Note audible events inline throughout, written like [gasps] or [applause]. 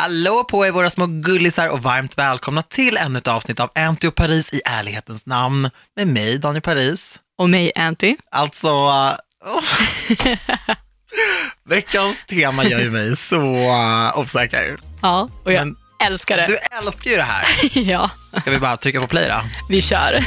Hallå på er våra små gullisar och varmt välkomna till ännu ett avsnitt av Anty och Paris i ärlighetens namn med mig, Daniel Paris. Och mig, Anty. Alltså, oh. [laughs] veckans tema gör ju mig så uh, osäker. Ja, och jag Men älskar det. Du älskar ju det här. [laughs] Ja, Ska vi bara trycka på play då? vi kör.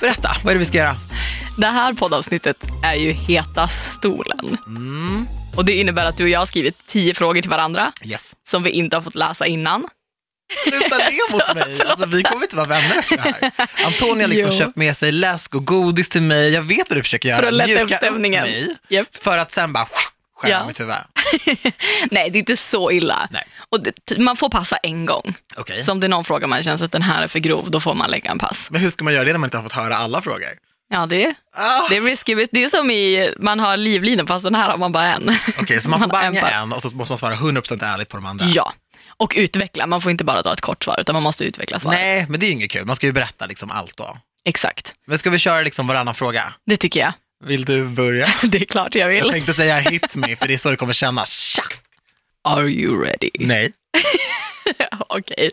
Berätta, vad är det vi ska göra? Det här poddavsnittet är ju Heta stolen. Mm. Och det innebär att du och jag har skrivit tio frågor till varandra Yes. som vi inte har fått läsa innan. Sluta det [laughs] mot mig. Alltså, vi kommer inte vara vänner efter det här. [laughs] Antonija har liksom Jo. köpt med sig läsk och godis till mig. Jag vet vad du försöker göra. För att lätta upp stämningen. mig. Japp. För att sen bara skära Ja. mitt huvud. [laughs] Nej, det är inte så illa. Nej. Och det, man får passa en gång. Okej. Så om det är någon fråga man känner att den här är för grov, då får man lägga en pass. Men hur ska man göra det när man inte har fått höra alla frågor? Ja, det, Ah. det är risky. Det är som i, man har livlinor fast den här har man bara en. Okej, så [laughs] man får Man en banga pass. en och så måste man svara 100% ärligt på de andra? Ja, och utveckla. Man får inte bara dra ett kort svar, utan man måste utveckla svaret. Nej, men det är ju inget kul. Man ska ju berätta liksom allt då. Exakt, Men ska vi köra liksom varannan fråga? det tycker jag. Vill du börja? [laughs] Det är klart jag Jag vill. tänkte säga hit me, för det är så det kommer kännas. Tja! Are you ready? Nej. [laughs] Okej.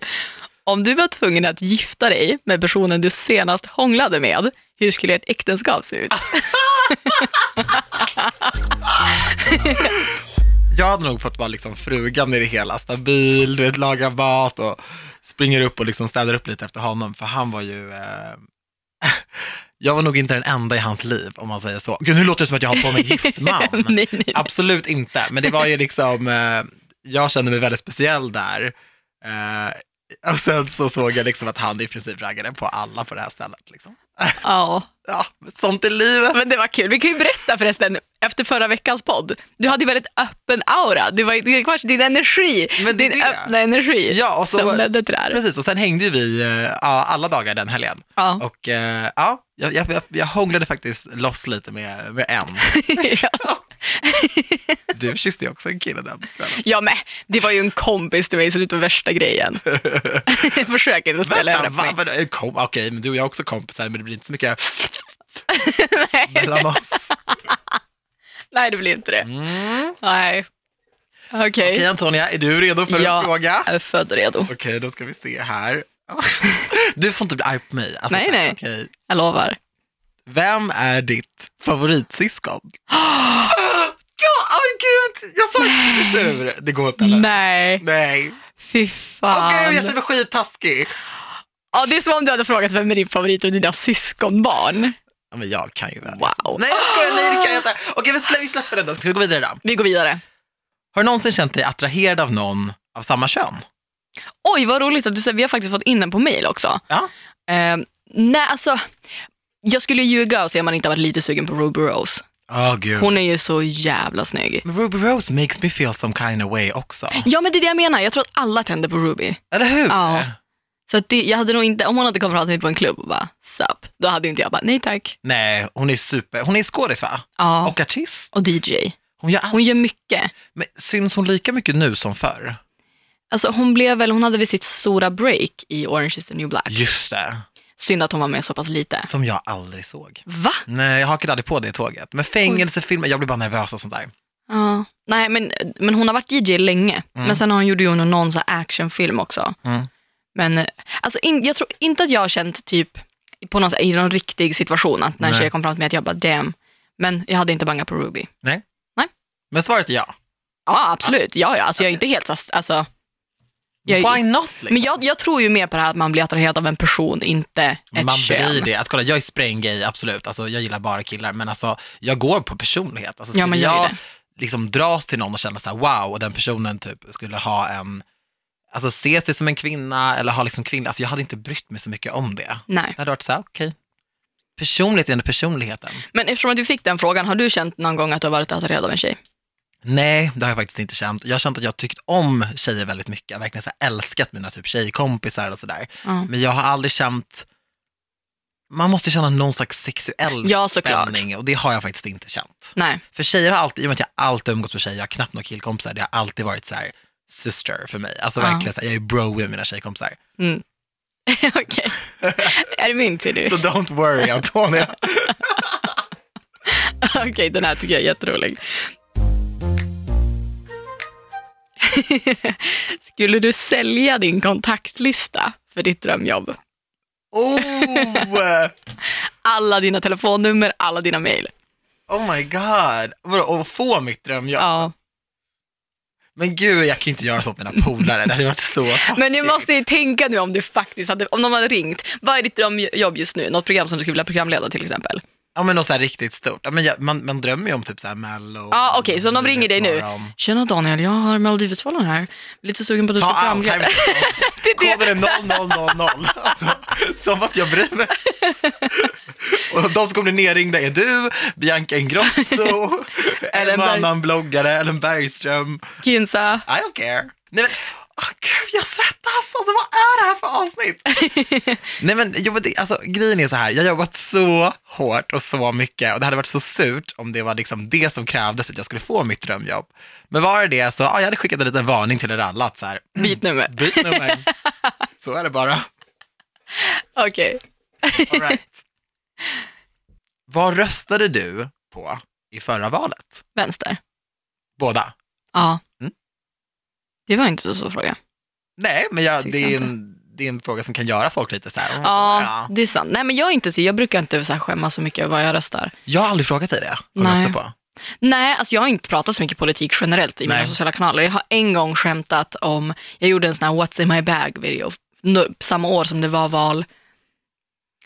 Om du var tvungen att gifta dig med personen du senast hånglade med, hur skulle ert äktenskap se ut? [laughs] Jag hade nog fått vara liksom frugan i det hela, stabil, du vet, laga mat och springer upp och liksom städar upp lite efter honom, för han var ju... Eh... Jag var nog inte den enda i hans liv, om man säger så. Gud, nu låter det som att jag har på mig [laughs] gift man. nej, nej. Absolut inte, men det var ju liksom, eh, jag kände mig väldigt speciell där. Eh, och sen så såg jag liksom att han i princip raggade på alla på det här stället. Liksom. [laughs] Ja, Ja, sånt är livet. men det var kul. Vi kan ju berätta förresten, efter förra veckans podd, du hade ju väldigt öppen aura. Det var, det var din energi, Men din det. öppna energi Ja, och så- som ledde till det här. Precis, och sen hängde vi eh, alla dagar den helgen. Ja. Och eh, ja, jag, jag, jag, hånglade faktiskt loss lite med, med en. [laughs] [laughs] Du kysste ju också en kille den kvällen. Ja, men det var ju en kompis till mig så det var värsta grejen. Försök inte spela över det på mig. okej, men du och jag är också kompisar, men det blir inte så mycket [laughs] Nej. mellan oss. [laughs] Nej, det blir inte det. Mm. Nej. Okej, Okej Antonia, är du redo för Ja. en fråga? jag är född redo. Okej, då ska vi se här. [laughs] Du får inte bli arg på mig. Alltså, Nej, nej. okej. Jag lovar. Vem är ditt favoritsyskon? [gasps] [gasps] Ja, oh, gud, jag sa inte sur. Det går inte eller? Nej, Nej. fy fan. gud, jag känner mig skittaskig. Ja, det är som om du hade frågat vem är din favorit av dina syskonbarn. Ja, men jag kan ju väl. Wow. Nej, jag skojar, nej, det kan jag inte. Okej, slä- vi släpper den då. Ska vi gå vidare då? Vi går vidare. Har du någonsin känt dig attraherad av någon av samma kön? Oj, vad roligt att du säger. Vi har faktiskt fått in den på mail också. Ja. Eh, nej, alltså. Jag skulle ljuga och säga att man inte har varit lite sugen på Ruby Rose. Åh gud. Hon är ju så jävla snygg. Men Ruby Rose makes me feel some kind of way också. Ja, men det är det jag menar. Jag tror att alla tänder på Ruby. Eller hur? Ja. Så att det, jag hade nog inte, om hon hade kommit fram till mig på en klubb och bara sup, då hade inte jag bara nej tack. Nej, hon är super. Hon är skådis va? Ja, Och artist. och DJ. Hon gör allt. Hon gör mycket. Men syns hon lika mycket nu som förr? Alltså hon blev väl, hon hade väl sitt stora break i Orange is the new black. Just det, Synd att hon var med så pass lite. som jag aldrig såg. Va? Nej, jag hakade aldrig på det tåget. Men fängelsefilmer, jag blir bara nervös och sånt där. Ja. Nej men, men hon har varit DJ länge. Mm. Men sen har hon gjorde ju någon så actionfilm också. Mm. Men eh, alltså, in, jag tror inte att jag har känt typ på någon, i någon riktig situation att när en Nej. tjej kom fram till mig att jag bara damn. Men jag hade inte bangat på Ruby. Men svaret är ja. Ja absolut, ja ja. Alltså jag är inte helt, så- alltså. Jag, Why not? Liksom? Men jag, jag tror ju mer på det här att man blir attraherad av en person, inte ett Man kön. blir det. Att kolla, jag är spränggay, absolut. Alltså, jag gillar bara killar. Men alltså, jag går på personlighet. Alltså, Ja, skulle man gör ju jag det. liksom dras till någon och känna så här, wow, och den personen typ skulle ha en, alltså se sig som en kvinna eller ha liksom kvinnlig, alltså jag hade inte brytt mig så mycket om det. Nej. Jag hade varit så här, okej. Personligheten är personligheten. Men eftersom att du fick den frågan, har du känt någon gång att du har varit attraherad av en tjej? Nej, det har jag faktiskt inte känt. Jag har känt att jag tyckt om tjejer väldigt mycket. Jag har verkligen så älskat mina typ tjejkompisar och sådär. Ja. Men jag har aldrig känt, man måste känna någon slags sexuell Ja, såklart. spänning och det har jag faktiskt inte känt. Nej. För tjejer har alltid, i och med att jag alltid umgåtts med tjejer, jag har knappt några killkompisar, det har alltid varit så här sister för mig. Alltså verkligen, så här, jag är bro med mina tjejkompisar. Mm. [laughs] Okej. Är det min tur nu? Så don't worry Antonia. [laughs] Okej, den här tycker jag är jätterolig. [laughs] Skulle du sälja din kontaktlista för ditt drömjobb? Oh, Alla dina telefonnummer, alla dina mejl. oh my god. Vadå, att få mitt drömjobb? Ja. Men gud, jag kan inte göra sånt med mina polare. Det hade varit så [laughs] taskigt. Men du måste ju tänka nu om du faktiskt hade, om någon hade ringt. Vad är ditt drömjobb just nu? Något program som du skulle vilja programleda till exempel? Ja, men något så här riktigt stort. Ja, men jag, man, man drömmer ju om typ så här Mello. Ja, okej, så de ringer dig nu. Tjena Daniel, jag har Melodifestivalen här. Lite sugen på att du ska programleda. [laughs] Koden är 0000. [laughs] Alltså, som att jag bryr mig. Och de som kommer bli nerringda är du, Bianca Ingrosso, [laughs] en annan bloggare, Ellen Bergström. Kinsa. I don't care. Nej men, åh gud jag svettas. Alltså vad är det här för avsnitt? [laughs] Nej men, jo, men det, alltså, grejen är så här, jag har jobbat så hårt och så mycket och det hade varit så surt om det var liksom det som krävdes för att jag skulle få mitt drömjobb. Men var det det så, ja, jag hade skickat en liten varning till er alla att så här, Byt nummer. byt nummer. [laughs] så är det bara. Okej. All right. Vad röstade du på i förra valet? Vänster. Båda? Ja. Mm. Det var inte så stor fråga. Nej, men jag, det, är en, det är en fråga som kan göra folk lite så här. Ja, det är sant. Nej, men jag är inte så, jag brukar inte så här skämmas så mycket över vad jag röstar. Jag har aldrig frågat dig det. Nej. på. Nej, alltså jag har inte pratat så mycket politik generellt i mina Nej. sociala kanaler. Jag har en gång skämtat om, jag gjorde en sån här What's in my bag video, samma år som det var val.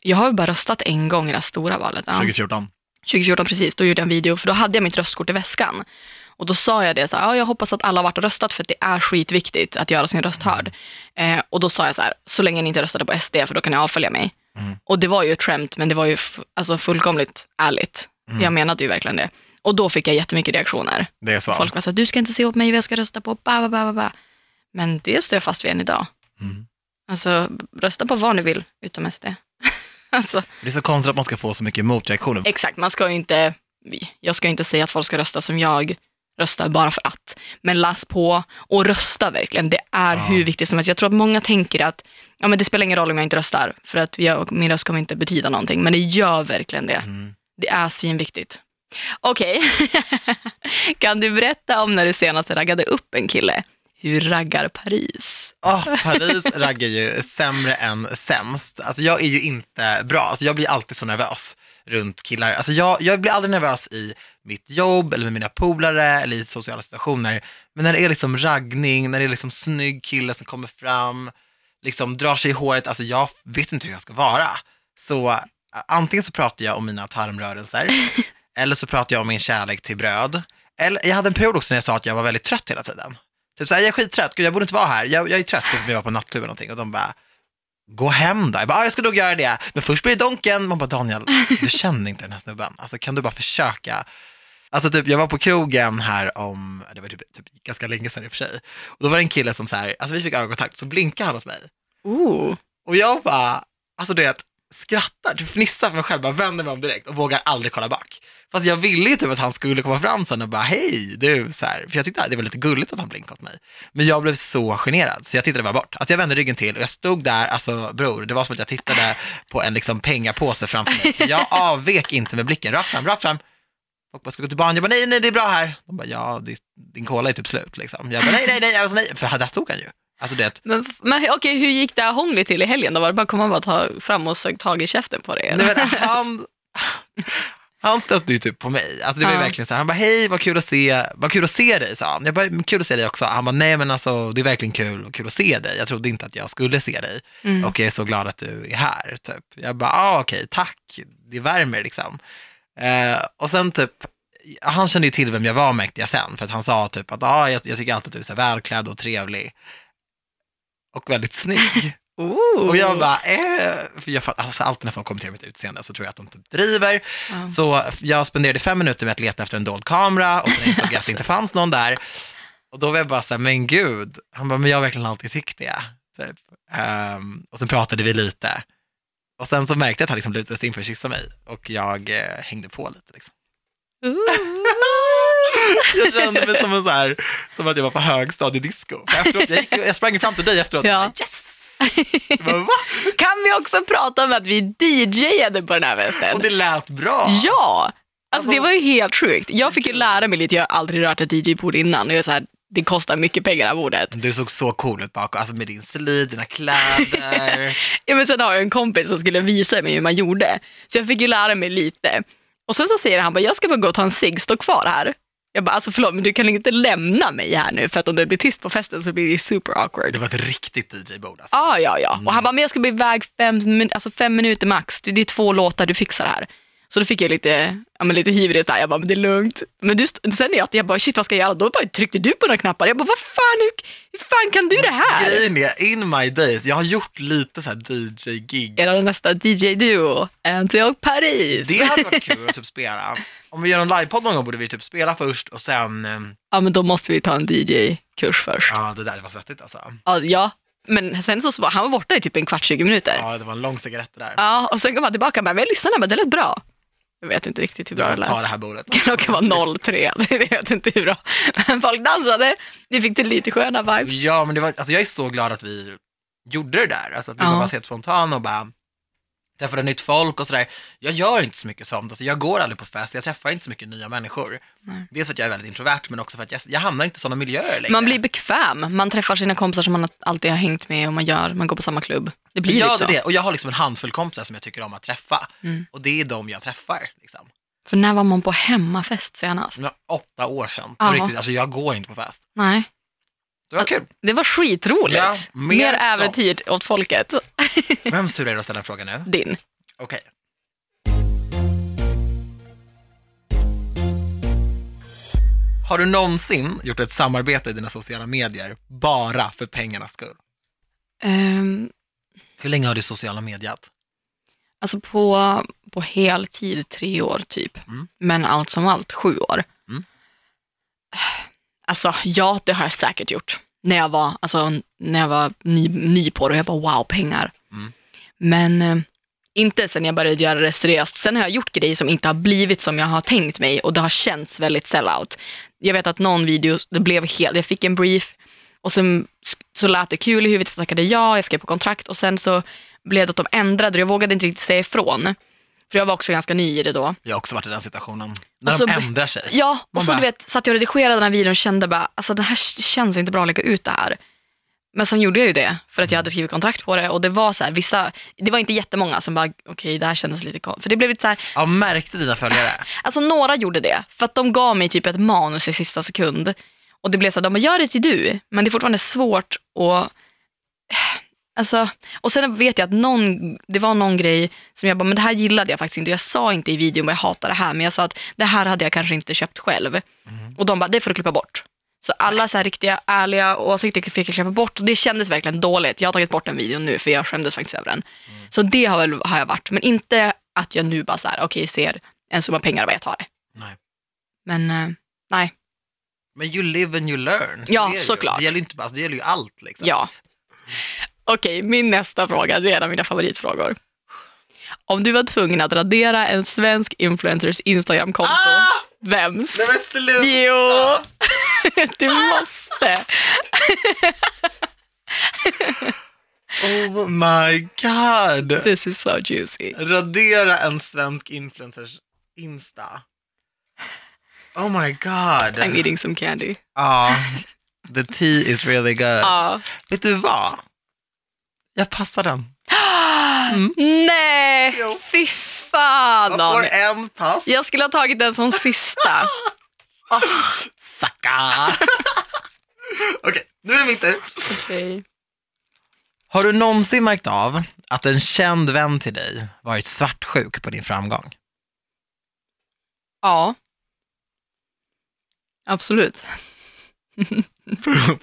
Jag har ju bara röstat en gång i det här stora valet. Ja. 2014. 2014 precis, då gjorde jag en video, för då hade jag mitt röstkort i väskan. Och då sa jag det så här, ja, jag hoppas att alla har varit och röstat för att det är skitviktigt att göra sin röst hörd. Eh, och då sa jag så här, så länge ni inte röstade på SD för då kan ni avfölja mig. Mm. Och det var ju ett skämt, men det var ju alltså fullkomligt ärligt. Mm. Jag menade ju verkligen det. Och då fick jag jättemycket reaktioner. Det är så. Folk var så här, du ska inte se åt mig vad jag ska rösta på, ba, ba, ba, ba. Men det står jag fast vid än idag. Mm. Alltså, rösta på vad ni vill, utom SD. Alltså, Det är så konstigt att man ska få så mycket motreaktioner. Exakt, man ska ju inte, jag ska ju inte säga att folk ska rösta som jag röstar bara för att. Men läs på och rösta verkligen. Det är Ja. hur viktigt som helst. Jag tror att många tänker att ja, men det spelar ingen roll om jag inte röstar, för att jag, min röst kommer inte betyda någonting. Men det gör verkligen det. Mm. Det är svinviktigt. Okej, [laughs] kan du berätta om när du senast raggade upp en kille? Hur raggar Paris? Ah, Paris raggar ju sämre än sämst. Alltså jag är ju inte bra. Alltså jag blir alltid så nervös runt killar. Alltså jag, jag blir aldrig nervös i mitt jobb eller med mina polare eller i sociala situationer. Men när det är liksom raggning, när det är liksom snygg kille som kommer fram, liksom drar sig i håret, alltså jag vet inte hur jag ska vara. Så antingen så pratar jag om mina tarmrörelser, [laughs] eller så pratar jag om min kärlek till bröd. Eller, jag hade en period också när jag sa att jag var väldigt trött hela tiden. Typ såhär, jag är skittrött, Gud, jag borde inte vara här, jag, jag är trött, för vi var på nattklubb eller någonting och de bara, gå hem då. Jag bara, ah, jag ska nog göra det, men först blir det Donken. Man bara, Daniel, du känner inte den här snubben, alltså kan du bara försöka? Alltså typ, jag var på krogen här om, det var typ, typ ganska länge sedan i och för sig, och då var det en kille som så här, alltså vi fick ögonkontakt, så blinkade han hos mig. Ooh. Och jag bara, alltså du vet, skrattar, typ fnissar för mig själv, bara vänder mig om direkt och vågar aldrig kolla bak. Fast jag ville ju typ att han skulle komma fram sen och bara, hej du, så här, för jag tyckte att det var lite gulligt att han blinkade åt mig. Men jag blev så generad, så jag tittade bara bort. Alltså jag vände ryggen till och jag stod där, alltså bror, det var som att jag tittade på en liksom pengapåse framför mig. För jag avvek inte med blicken, rakt fram, rakt fram. Och bara, ska gå till barn? Jag bara, nej, nej, det är bra här. De bara, ja, din cola är typ slut liksom. Jag bara, nej, nej, nej, alltså, nej, för där stod han ju. Alltså det, Men, men okej, hur gick det här hånglet till i helgen då? Var det bara att komma och bara ta fram och sög tag i käften på dig? eller? Nej, men han, [laughs] [laughs] han stötte ju typ på mig. Alltså det var ju Ja. verkligen så här, han bara, hej vad kul att se, vad kul att se dig, sa han. Jag bara, "Men kul att se dig också. Han bara, nej men alltså det är verkligen kul, och kul att se dig. Jag trodde inte att jag skulle se dig Mm. och jag är så glad att du är här. Typ. Jag bara, ah, okej, tack, det värmer liksom. Eh, och sen typ, han kände ju till vem jag var märkte jag sen, för att han sa typ att ah, jag, jag tycker alltid att du är så välklädd och trevlig. Och väldigt snygg. [laughs] Ooh. Och jag bara, eh, för jag, alltså, alltid när folk kommenterar mitt utseende så tror jag att de typ driver. Ja. Så jag spenderade fem minuter med att leta efter en dold kamera och sen insåg jag att det inte fanns någon där. Och då var jag bara så här, men gud, han bara, men jag har verkligen alltid tyckt det. Typ. Ehm, och sen pratade vi lite. Och sen så märkte jag att han liksom lutade sig in för att kyssa mig och jag eh, hängde på lite. Liksom. Jag kände mig som, en så här, som att jag var på högstadiedisco. Efteråt, jag, gick, jag sprang fram till dig efteråt och Ja. bara, yes! [laughs] Kan vi också prata om att vi DJade på den här festen? Och det lät bra. Ja! Alltså, Alltså- det var ju helt sjukt. Jag fick ju lära mig lite, jag har aldrig rört ett DJ-bord innan. Och jag så här, det kostar mycket pengar det här bordet. Du såg så cool ut bakom, alltså med din slit, dina kläder. [laughs] Ja, men sen har jag en kompis som skulle visa mig hur man gjorde. Så jag fick ju lära mig lite. Och sen så säger han bara, jag ska bara gå och ta en cigg, stå kvar här. Jag bara, alltså förlåt men du kan inte lämna mig här nu för att om det blir tyst på festen så blir det super awkward. Det var ett riktigt DJ-bord alltså. Ah, ja, ja. Och han bara, men jag ska bli iväg fem, alltså fem minuter max. Det det är två låtar, du fixar det här. Så då fick jag lite, ja, men lite hybris där. Jag bara, men det är lugnt. Men du, sen är jag, jag bara, shit vad ska jag göra? Då bara tryckte du på några knappar. Jag bara, vad fan, hur, hur fan kan du det här? Grejen är, in my days, jag har gjort lite så här DJ-gig. Är det nästa DJ-duo? Until Paris. Det hade varit kul att typ spela. Om vi gör en livepodd någon gång borde vi typ spela först och sen, eh, Ja, men då måste vi ta en DJ-kurs först. ja det där var svettigt alltså. Ja, ja. men sen så var han var borta i typ en kvart, 20 minuter. Ja, Ja, det var en lång cigarett där. och sen kom han tillbaka och bara, men jag lyssnade, men det lät bra. Jag vet inte riktigt hur Det bra var, det ta det här bordet. Klockan var 03, så jag vet inte hur bra. Men folk dansade, vi fick till lite sköna vibes. Ja, men det var, alltså jag är så glad att vi gjorde det där. Alltså att vi Ja. var helt spontana och bara träffade nytt folk och sådär. Jag gör inte så mycket sånt. Alltså jag går aldrig på fest, jag träffar inte så mycket nya människor. Nej. Dels för att jag är väldigt introvert, men också för att jag, jag hamnar inte i sådana miljöer längre. Man blir bekväm, man träffar sina kompisar som man alltid har hängt med och man gör, man går på samma klubb. Det blir ja, lite det. Och jag har liksom en handfull kompisar som jag tycker om att träffa. Mm. Och det är de jag träffar. Liksom. För när var man på hemmafest senast? Var åtta år sedan. På riktigt, alltså jag går inte på fest. Nej, Det var kul. det var skitroligt. Ja, mer mer äventyr åt folket. [laughs] Vems tur är det att ställa en fråga nu? Din. Okej. Har du någonsin gjort ett samarbete i dina sociala medier bara för pengarnas skull? Ehm, Hur länge har du sociala mediat? Alltså på, på heltid tre år typ. Mm. Men allt som allt sju år. Mm. [sighs] Alltså ja, det har jag säkert gjort. När jag var, alltså, när jag var ny, ny på det och jag bara wow, pengar. Mm. Men eh, inte sen jag började göra det seriöst. Sen har jag gjort grejer som inte har blivit som jag har tänkt mig och det har känts väldigt sellout. Jag vet att någon video, det blev helt, jag fick en brief och sen så lät det kul i huvudet, jag tackade ja, jag skrev på kontrakt och sen så blev det att de ändrade och jag vågade inte riktigt säga ifrån. För jag var också ganska ny i det då. Jag har också varit i den situationen. När Och så de be- ändrar sig. Ja, och så bara- du vet, satt jag och redigerade den här videon och kände bara, alltså det här känns inte bra att lägga ut det här. Men sen gjorde jag ju det, för att jag hade skrivit kontrakt på det och det var så här, vissa, det var inte jättemånga som bara, okej det här kändes lite konstigt. För det blev lite så här, Ja, märkte dina följare? alltså några gjorde det, för att de gav mig typ ett manus i sista sekund. Och det blev så här, de bara, gör det till du, men det är fortfarande svårt att [sighs] Alltså, och sen vet jag att någon, det var någon grej som jag bara, men det här gillade jag faktiskt inte. Jag sa inte i videon att jag hatar det här, men jag sa att det här hade jag kanske inte köpt själv. Mm. Och de bara, det får du klippa bort. Så alla så här riktiga, ärliga åsikter fick jag klippa bort och det kändes verkligen dåligt. Jag har tagit bort den videon nu för jag skämdes faktiskt över den. Mm. Så det har, väl, har jag varit, men inte att jag nu bara så här, okej, ser en summa pengar och vad jag tar det. Nej. Men eh, nej, Men you live and you learn. Så Ja, det såklart. Det gäller, inte bara, alltså, det gäller ju allt. Liksom. ja. Okej, min nästa fråga, det är en av mina favoritfrågor. Om du var tvungen att radera en svensk influencers Instagramkonto, Ah! vems? Nej men sluta! Jo, [laughs] [laughs] du måste. Oh my god! This is so juicy. Radera en svensk influencers Insta. Oh my god. I'm eating some candy. Ja, the tea is really good. Ja. Vet du vad? Jag passar den. [gasps] Nej, Jo. fy fan. Jag får en pass. Jag skulle ha tagit den som sista. [laughs] Ah, Sacka! [laughs] Okej, nu är det min tur. Okej. Har du någonsin märkt av att en känd vän till dig varit svartsjuk på din framgång? Ja. Absolut.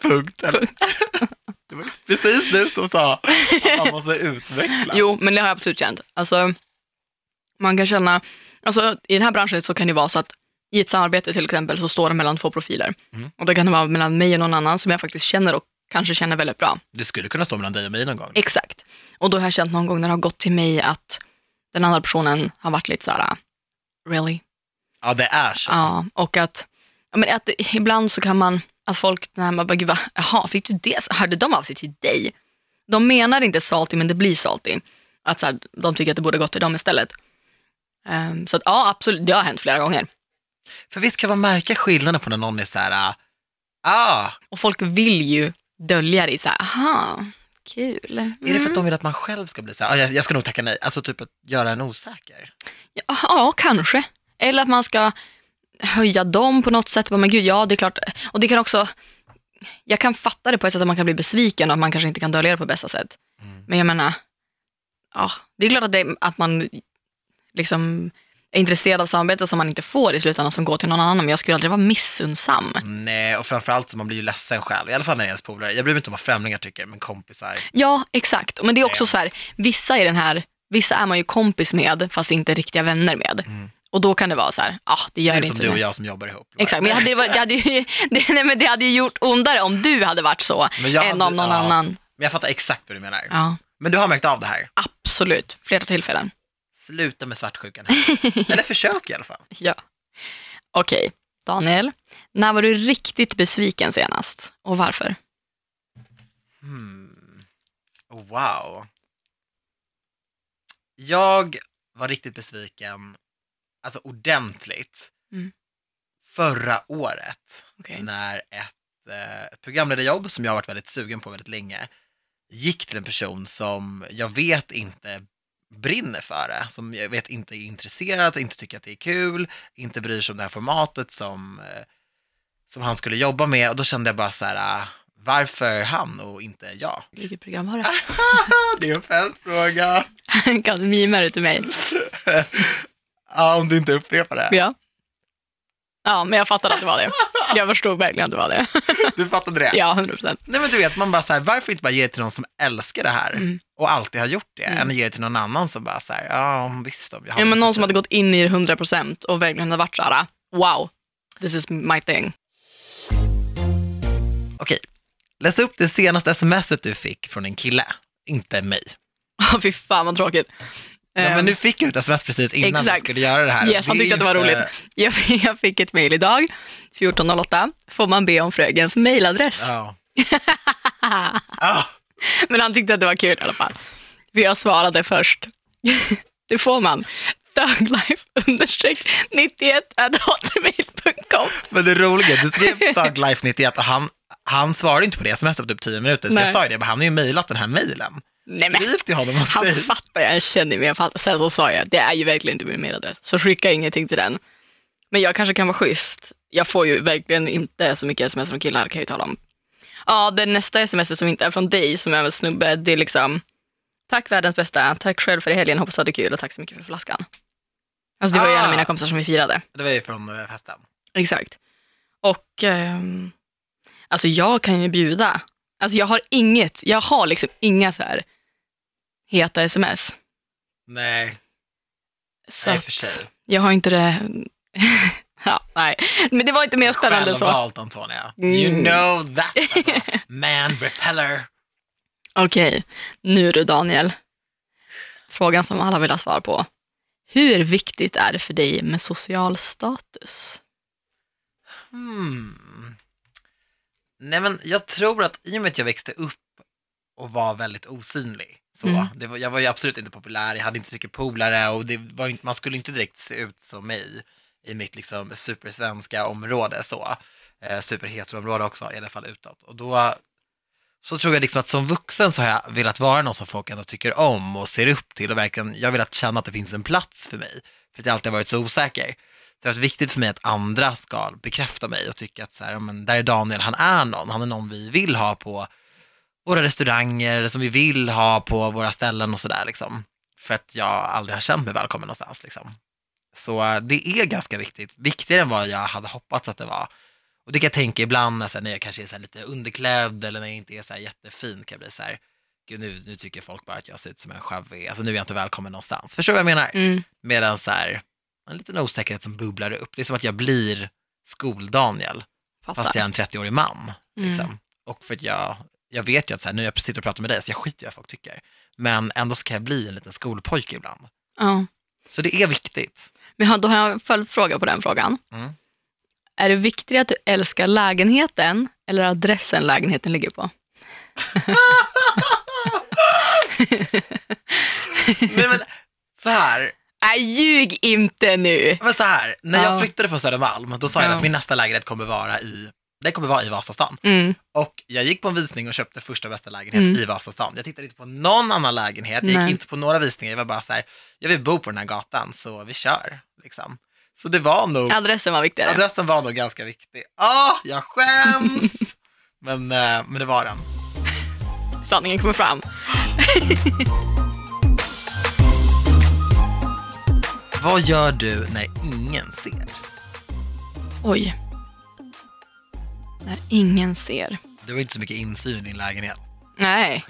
Punkten. [laughs] Det var precis du som sa att man måste utveckla. Jo, men det har jag absolut känt. Alltså, man kan känna, alltså, I den här branschen så kan det vara så att i ett samarbete till exempel så står det mellan två profiler. Mm. Och det kan det vara mellan mig och någon annan som jag faktiskt känner och kanske känner väldigt bra. Det skulle kunna stå mellan dig och mig någon gång. Exakt. Och då har jag känt någon gång när det har gått till mig att den andra personen har varit lite så här, really? Ja, det är så. Ja, och att Ja, men att ibland så kan man, att folk, när man bara, gud vad, jaha, fick du det? Hörde de av sig till dig? De menar inte salty, men det blir salty. Att så här, de tycker att det borde gått till dem istället. Ehm, så att, ja, absolut, det har hänt flera gånger. För visst kan man märka skillnaden på när någon är så här, ah, Och folk vill ju dölja det i så här, aha, kul. är det för att de vill att man själv ska bli så här, ah, jag, jag ska nog tacka nej, alltså typ att göra en osäker? Ja, ja, kanske. Eller att man ska höja dem på något sätt. Men gud, ja, det är klart. Och det kan också, jag kan fatta det på ett sätt att man kan bli besviken och att man kanske inte kan dölja det på bästa sätt. Mm. Men jag menar, ja, det är klart att, det, att man liksom är intresserad av samarbete som man inte får i slutändan som går till någon annan. Men jag skulle aldrig vara missunnsam. Nej, och framförallt så man blir ju ledsen själv, i alla fall när det är ens polare. Jag bryr mig inte om vad främlingar tycker, men kompisar. Ja, exakt. Men det är också Ja. så här, vissa i den här, vissa är man ju kompis med fast inte riktiga vänner med. Mm. Och då kan det vara så här, ja, det gör Det är det som inte. du och det. jag som jobbar ihop. Exakt, men det hade, varit- det, hade ju, [laughs] det, nej, men det hade ju gjort ondare om du hade varit så än hade- om någon ja. annan. Men jag fattar exakt vad du menar. Ja, Men du har märkt av det här. absolut, flera tillfällen. Sluta med svartsjukan. [laughs] Eller försök i alla fall. Ja. Okej, Daniel. När var du riktigt besviken senast och varför? Hmm. Wow. Jag var riktigt besviken, alltså ordentligt, Mm. förra året. Okej. När ett, eh, ett programledarjobb som jag har varit väldigt sugen på väldigt länge gick till en person som jag vet inte brinner för det, som jag vet inte är intresserad, inte tycker att det är kul, inte bryr sig om det här formatet som, eh, som han skulle jobba med och då kände jag bara så här, ah, varför han och inte jag? [laughs] Vilket program var det? [laughs] det är en fältfråga. [laughs] kan du mima det till mig? Ja, om du inte upprepar det. Ja. Ja, men jag fattade att det var det. Jag förstod verkligen att det var det. Du fattade det? Ja, 100 procent. Nej men du vet, man bara så här, varför inte bara ge det till någon som älskar det här Mm. och alltid har gjort det, Mm. än att ge det till någon annan som bara så här, ja visst om jag har Ja, men någon som tid." hade gått in i det 100 procent och verkligen hade varit så här, wow, this is my thing. Okej, läs upp det senaste smset du fick från en kille, inte mig. Ja, [laughs] Fy fan vad tråkigt. Ja, men Ehm, nu fick jag ett sms precis innan vi exakt. skulle göra det här. Yes, han tyckte att det var roligt. Jag, [laughs] jag fick ett mejl idag, 14.08. Får man be om frökens mejladress? Ja. [laughs] Ja. Men han tyckte att det var kul i alla fall. För jag svarade först. [laughs] det får man. Thuglife understreck 91 hotmail.com. Men det roliga, du skrev Thug Life 91 och han, han svarade inte på det smset på typ 10 minuter, så Nej. jag sa ju det, men han har ju mejlat den här mejlen. Nej men Skriv till honom och han säg. fattar, jag känner mig. Sen så sa jag, det är ju verkligen inte min mailadress. Så skicka ingenting till den. Men jag kanske kan vara schysst. Jag får ju verkligen inte så mycket sms från killar kan jag ju tala om. Ja, det nästa sms som inte är från dig, som är en snubbe, det är liksom Tack världens bästa, tack själv för i helgen, hoppas du hade kul och tack så mycket för flaskan. Alltså det var ju en av Ah. mina kompisar som vi firade. Det var ju från eh, festen. Exakt. Och ehm, alltså jag kan ju bjuda. Alltså jag har inget, jag har liksom inga så här heta sms. Nej, Så nej för sig. jag har inte det. [laughs] ja, nej. Men det var inte mer spännande så. Självvalt Antonia. Mm. You know that. [laughs] Man repeller. Okej, nu du Daniel. Frågan som alla vill ha svar på. Hur viktigt är det för dig med social status? Hmm. Nej men jag tror att i och med att jag växte upp och var väldigt osynlig, så, Mm. det var, jag var ju absolut inte populär, jag hade inte så mycket polare och det var, inte- man skulle inte direkt se ut som mig i mitt liksom supersvenska område så. Eh, superheteroområde också, i alla fall utåt. Och då så tror jag liksom att som vuxen så har jag velat vara någon som folk ändå tycker om och ser upp till och verkligen, jag har velat känna att det finns en plats för mig. För att jag alltid har varit så osäker. Det har varit viktigt för mig att andra ska bekräfta mig och tycka att så här, men där är Daniel, han är någon, han är någon vi vill ha på våra restauranger, som vi vill ha på våra ställen och sådär liksom. För att jag aldrig har känt mig välkommen någonstans liksom. Så eh, det är ganska viktigt, viktigare än vad jag hade hoppats att det var. Och det kan jag tänka ibland när, när jag kanske är så här, lite underklädd eller när jag inte är så jättefin kan jag bli så här, gud nu, nu tycker folk bara att jag ser ut som en sjabbig, alltså nu är jag inte välkommen någonstans. Förstår du vad jag menar? Mm. Medan så här, en liten osäkerhet som bubblar upp. Det är som att jag blir skol-Daniel, fast jag är en 30-årig man. Liksom. Mm. Och för att jag, jag vet ju att så här, nu jag sitter och pratar med dig, så jag skiter i vad folk tycker. Men ändå så kan jag bli en liten skolpojke ibland. Ja. Så det är viktigt. Men då har jag en följdfråga på den frågan. Mm. Är det viktigare att du älskar lägenheten eller adressen lägenheten ligger på? [laughs] Nej men så här, Nej, ljug inte nu. men så här när jag Ja. flyttade från Södermalm, då sa jag Ja. att min nästa lägenhet kommer vara i, det kommer vara i Vasastan. Mm. Och jag gick på en visning och köpte första bästa lägenhet Mm. i Vasastan. Jag tittade inte på någon annan lägenhet, jag gick Nej. inte på några visningar, jag var bara så här, jag vill bo på den här gatan så vi kör. Liksom. Så det var nog, Adressen var viktigare. adressen var nog ganska viktig. Ah, jag skäms! [laughs] men, eh, men det var den. Sanningen kommer fram. Vad gör du när ingen ser? Oj. När ingen ser. Du har inte så mycket insyn i din lägenhet, Nej.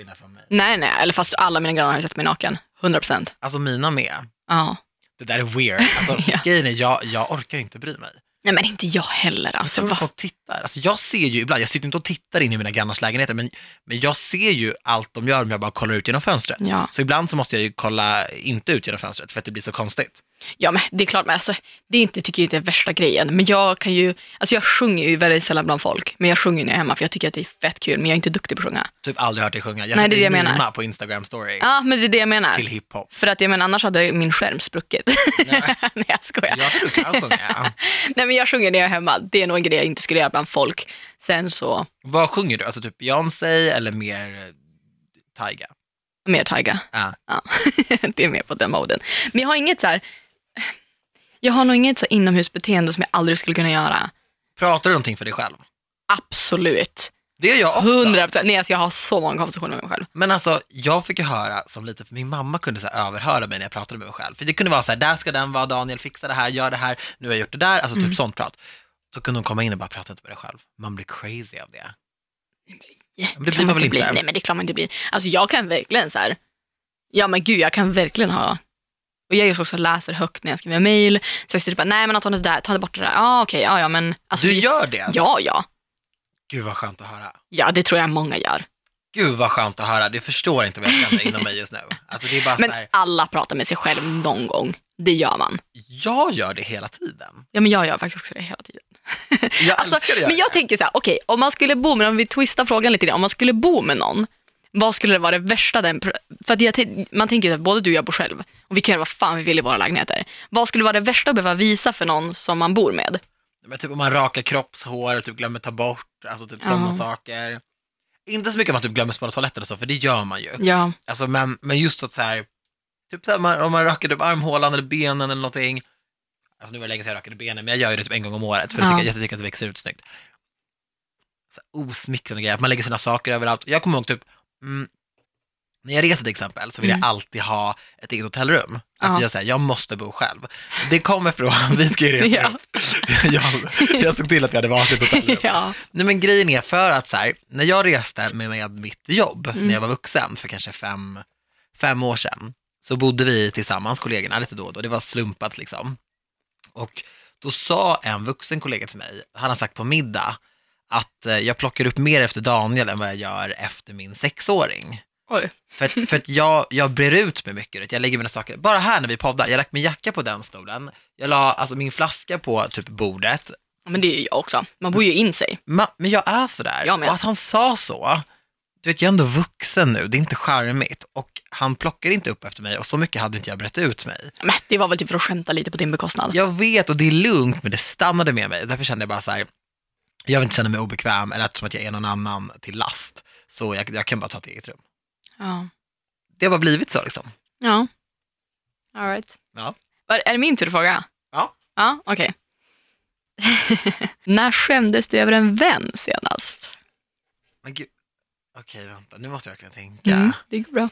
Nej, nej. Eller fast alla mina grannar har sett mig naken. 100 procent. Alltså mina med. Ja. Det där är weird. Alltså, [laughs] Ja. Grejen är, jag, jag orkar inte bry mig. Nej, men inte jag heller. Jag Alltså, tror att va? folk tittar. Alltså, jag ser ju ibland, jag sitter inte och tittar in i mina grannars lägenheter, men, men jag ser ju allt de gör om jag bara kollar ut genom fönstret. Ja. Så ibland så måste jag ju kolla inte ut genom fönstret för att det blir så konstigt. Ja, men det är klart. Men alltså, det är inte, tycker jag inte är värsta grejen. Men jag kan ju, alltså jag sjunger ju väldigt sällan bland folk. Men jag sjunger när jag är hemma för jag tycker att det är fett kul. Men jag är inte duktig på att sjunga. Typ aldrig hört dig sjunga. Jag Nej, det är det jag menar. på Instagram story Ja, men det är det jag menar. till hiphop. För att jag menar, annars hade min skärm spruckit. Nej. [laughs] Nej, jag skojar. Jag tror du kan sjunga. [laughs] Nej, men jag sjunger när jag är hemma. Det är nog en grej jag inte skulle göra bland folk. Sen så, Vad sjunger du? Alltså typ Beyoncé eller mer eh, Tyga? mer Tyga. Ja. Ja, [laughs] det är mer på den moden. Men jag har inget så här, jag har nog inget så inomhusbeteende som jag aldrig skulle kunna göra. Pratar du någonting för dig själv? Absolut. Det gör jag också. 100 procent. Nej, alltså jag har så många konversationer med mig själv. Men alltså, jag fick ju höra som lite, för min mamma kunde så här överhöra mig när jag pratade med mig själv. För det kunde vara så här, där ska den vara, Daniel, fixa det här, gör det här, nu har jag gjort det där, alltså typ Mm. sånt prat. Så kunde hon komma in och bara prata inte med dig själv. Man blir crazy av det. Men det blir man väl bli. inte? Nej, men det är klart man inte blir. Alltså jag kan verkligen så här, ja men gud, jag kan verkligen ha, och jag är ju läser högt när jag skriver mail, så jag sitter bara, nej men Anton, det där, ta bort det där, ah, okej, ja ja men. Alltså, du vi- gör det? Alltså. Ja, ja. Gud vad skönt att höra. Ja, det tror jag många gör. Gud vad skönt att höra. Du förstår inte vad jag känner inom mig just nu. Alltså det är bara Men här, alla pratar med sig själv någon gång. Det gör man. jag gör det hela tiden. Ja, men jag gör faktiskt också det hela tiden. Jag [laughs] Alltså, älskar göra men jag det. tänker så här, okej, om man skulle bo med, om vi twistar frågan lite grann, om man skulle bo med någon, vad skulle det vara det värsta den, för att man tänker att både du och jag bor själv och vi kan göra vad fan vi vill i våra lägenheter. Vad skulle vara det värsta att behöva visa för någon som man bor med? Men typ om man rakar kroppshår och typ glömmer ta bort, alltså typ Ja. sådana saker. Inte så mycket om man typ glömmer spola toaletten och så, för det gör man ju. Ja, Alltså, men, men just att så här, typ så här, man, om man rakar typ armhålan eller benen eller någonting. Alltså nu var det länge sedan jag rakade benen, men jag gör ju det typ en gång om året, för Ja. jag, tycker, att det växer ut snyggt. Så osmickrande grejer, att man lägger sina saker överallt. Jag kommer ihåg typ, mm, när jag reser till exempel så vill Mm. jag alltid ha ett eget hotellrum. Alltså Ja. jag säger, jag måste bo själv. Det kommer från, [laughs] vi ska ju resa Ja. jag, jag såg till att vi hade varsitt hotellrum. ja. Nej men grejen är för att så här, när jag reste med, med mitt jobb, Mm. när jag var vuxen för kanske fem, fem år sedan, så bodde vi tillsammans, kollegorna, lite då och då. Det var slumpat liksom. Och då sa en vuxen kollega till mig, han har sagt på middag, att eh, jag plockar upp mer efter Daniel än vad jag gör efter min sexåring. Oj. För att, för att jag, jag brer ut mig mycket, jag lägger mina saker, bara här när vi poddar, jag lagt min jacka på den stolen, jag la alltså min flaska på typ bordet, Men det är ju jag också. Man bor ju in sig. Ma, men jag är sådär. Jag med. Och att han sa så, du vet jag är ändå vuxen nu, det är inte charmigt. Och han plockar inte upp efter mig och så mycket hade inte jag brett ut mig. Men det var väl typ för att skämta lite på din bekostnad. Jag vet och det är lugnt men det stannade med mig. Därför kände jag bara så här, jag vill inte känna mig obekväm eller att som att jag är någon annan till last. Så jag, jag kan bara ta ett eget rum. Ja. Det har bara blivit så liksom. Ja. All right. Ja. Var, är det min tur att fråga? Ja. Ja, okej. [laughs] När skämdes du över en vän senast? Men gud, okej vänta, nu måste jag verkligen tänka. Mm, det går bra.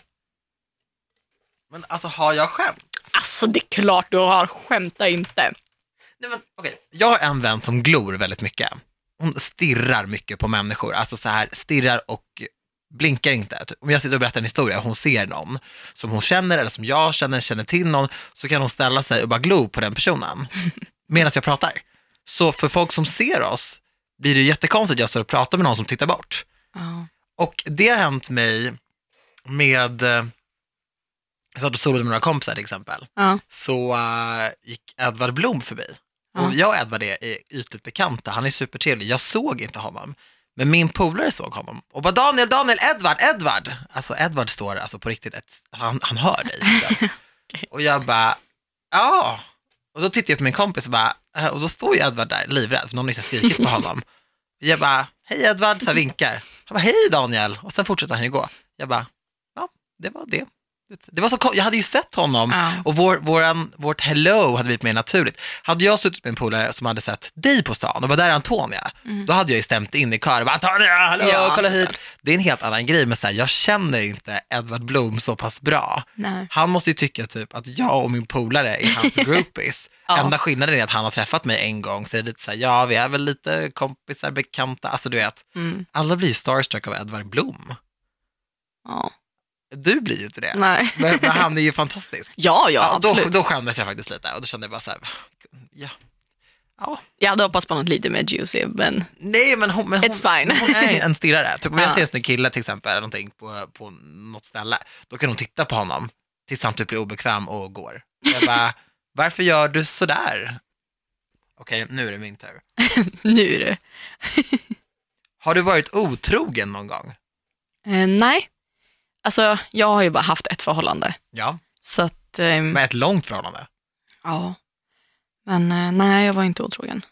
Men alltså har jag skämt? Alltså det är klart du har, skämta inte. Nej, men, okej. Jag har en vän som glor väldigt mycket. Hon stirrar mycket på människor, alltså så här stirrar och blinkar inte. Typ, Om jag sitter och berättar en historia och hon ser någon som hon känner eller som jag känner, känner till någon, så kan hon ställa sig och bara glo på den personen [laughs] medan jag pratar. Så för folk som ser oss blir det jättekonstigt att jag står och pratar med någon som tittar bort. Ja. Och det har hänt mig med, eh, jag satt och solade med några kompisar till exempel, Ja. så eh, gick Edvard Blom förbi. Ja. Och jag och Edvard är, ytligt bekanta, han är supertrevlig. Jag såg inte honom. Men min polare såg honom och bara Daniel, Daniel, Edvard, Edvard. Alltså Edvard står alltså på riktigt, ett, han, han hör dig. [laughs] liksom. Och jag bara, ja. Och då tittar jag på min kompis och bara, "Eh", och så står ju Edvard där livrädd, för någon har ju skrikit på [laughs] honom. Jag bara, hej Edvard, så vinkar. Han bara, hej Daniel. Och sen fortsätter han ju gå. Jag bara, ja, det var det. Det var så jag hade ju sett honom Ja. och vår, våran, vårt hello hade blivit mer naturligt. Hade jag suttit med en polare som hade sett dig på stan och bara, där är Antonia, Mm. då hade jag ju stämt in i kör bara, Antonia, hallå, Ja, kolla hit. Det är en helt annan grej, men så här, jag känner inte Edvard Blom så pass bra. Nej. Han måste ju tycka typ att jag och min polare är hans [laughs] groupies. Ja. Enda skillnaden är att han har träffat mig en gång, så är det lite så här, ja, vi är väl lite kompisar, bekanta, alltså du vet, Mm. alla blir starstruck av Edvard Blom. Ja. Du blir ju inte det. Nej. Men, men han är ju fantastisk. [laughs] Ja, ja, Ja, då, absolut. då skämdes jag faktiskt lite och då kände jag bara så här, ja. ja. Jag hade hoppats på något lite mer juicy, men Nej, men hon, men hon, It's fine. hon är en stirrare. Typ om jag Ja. ser en snygg kille till exempel, eller någonting på, på något ställe, då kan hon titta på honom tills han typ blir obekväm och går. Jag bara, [laughs] varför gör du sådär? Okej, nu är det min tur. [laughs] nu är det. Har du varit otrogen någon gång? Eh, nej. Alltså, jag har ju bara haft ett förhållande. Ja, Så att, ehm, med ett långt förhållande. ja. Men eh, nej, jag var inte otrogen.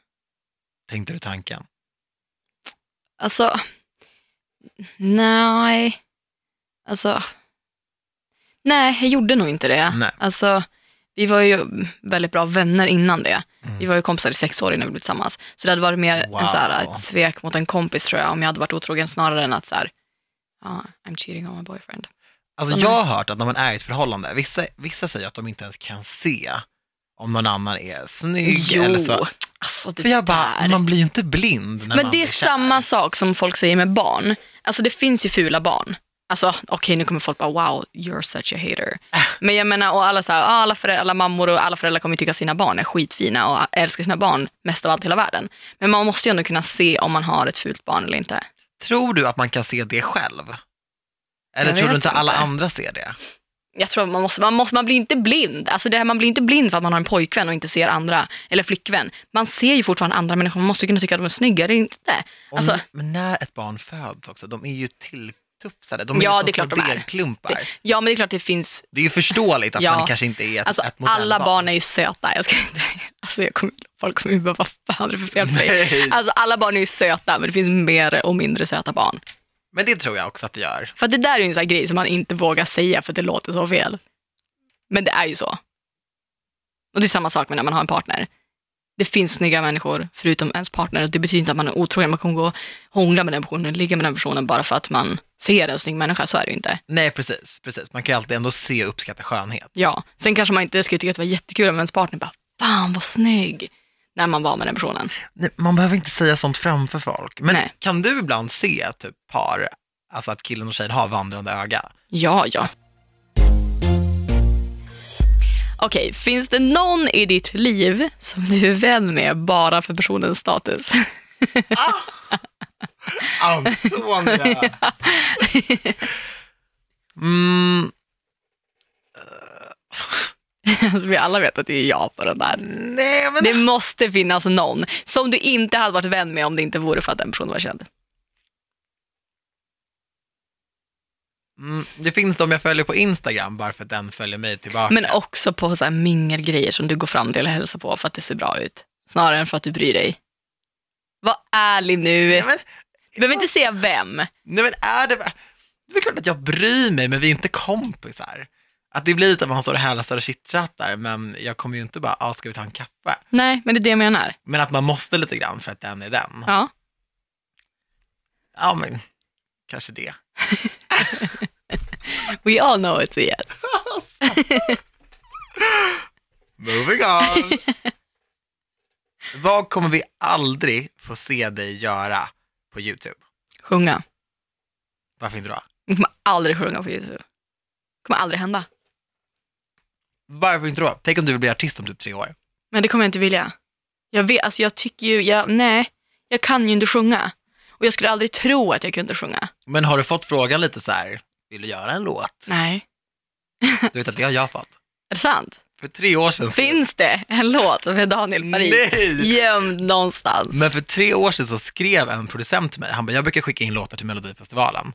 Tänkte du tanken? Alltså, nej. Alltså, nej, jag gjorde nog inte det. Nej. Alltså, vi var ju väldigt bra vänner innan det. Mm. Vi var ju kompisar i sex år innan vi blev tillsammans. Så det hade varit mer Wow. en så här, ett svek mot en kompis tror jag, om jag hade varit otrogen snarare än att så här, ja, I'm cheating on my boyfriend. Alltså Så jag har hört att när man är i ett förhållande, vissa, vissa säger att de inte ens kan se om någon annan är snygg eller så. alltså För jag bara, där. man blir ju inte blind när Men man det är kär. samma sak som folk säger med barn. Alltså det finns ju fula barn. Alltså okej, nu kommer folk bara wow, you're such a hater. [laughs] Men jag menar, och alla, så här, ah, alla, föräldrar, alla mammor och alla föräldrar kommer tycka att sina barn är skitfina och älskar sina barn mest av allt i hela världen. Men man måste ju ändå kunna se om man har ett fult barn eller inte. Tror du att man kan se det själv? Eller tror du inte alla inte. andra ser det? Jag tror man måste, man måste, man blir inte blind. Alltså det här, man blir inte blind för att man har en pojkvän och inte ser andra, eller flickvän. Man ser ju fortfarande andra människor, man måste ju kunna tycka att de är snygga eller inte. Alltså- men när ett barn föds också, de är ju tilltufsade. De är Ja, ju som det är klart de är. degklumpar. Det... Ja men det är klart det finns är ju förståeligt att Ja. man kanske inte är ett, Alltså ett alla barn är ju söta. Jag ska inte, [laughs] alltså jag kommer, folk kommer ju bara, vad fan är det för fel på dig? Alltså alla barn är ju söta, men det finns mer och mindre söta barn. Men det tror jag också att det gör. För det där är ju en sån grej som man inte vågar säga för att det låter så fel. Men det är ju så. Och det är samma sak med när man har en partner. Det finns snygga människor förutom ens partner och det betyder inte att man är otrogen. Man kommer gå och hångla med den personen, ligga med den personen bara för att man ser en snygg människa. Så är det ju inte. Nej, precis. precis. Man kan ju alltid ändå se och uppskatta skönhet. Ja, sen kanske man inte skulle tycka att det var jättekul om ens partner bara, fan vad snygg, när man var med den personen. Nej, man behöver inte säga sånt framför folk. Men Nej. kan du ibland se typ par, alltså att killen och tjejen har vandrande öga? Ja, ja. Okej, finns det någon i ditt liv som du är vän med bara för personens status? Antonia! [laughs] mm, alltså, vi alla vet att det är jag på den där. nej, men Det måste finnas någon som du inte hade varit vän med om det inte vore för att den personen var känd. Mm, det finns de jag följer på Instagram bara för att den följer mig tillbaka. Men också på så här mingelgrejer som du går fram till och hälsar på för att det ser bra ut. Snarare än för att du bryr dig. Var ärlig nu. nej, men, Du behöver inte säga vem. nej, men är det... Det är klart att jag bryr mig, men vi är inte kompisar. Att det blir lite att man står och hälsar och chitchattar, men jag kommer ju inte bara, ah, ska vi ta en kaffe? Nej, men det är det jag menar. Men att man måste lite grann för att den är den. Ja. Ja, men kanske det. [laughs] We all know it's a yes. [laughs] Moving on. [laughs] Vad kommer vi aldrig få se dig göra på YouTube? Sjunga. Varför inte då? Jag kommer aldrig sjunga på YouTube. Det kommer aldrig hända. Varför inte då? Tänk om du vill bli artist om typ tre år. Men det kommer jag inte vilja. Jag vet, alltså jag tycker ju, jag, nej, jag kan ju inte sjunga. Och jag skulle aldrig tro att jag kunde sjunga. Men har du fått frågan lite så här, vill du göra en låt? Nej. Du vet att det har jag fått. Är det sant? för tre år sedan. Finns det en låt med Daniel Paris Nej! gömd någonstans? Men för tre år sedan så skrev en producent till mig, han bara, jag brukar skicka in låtar till Melodifestivalen.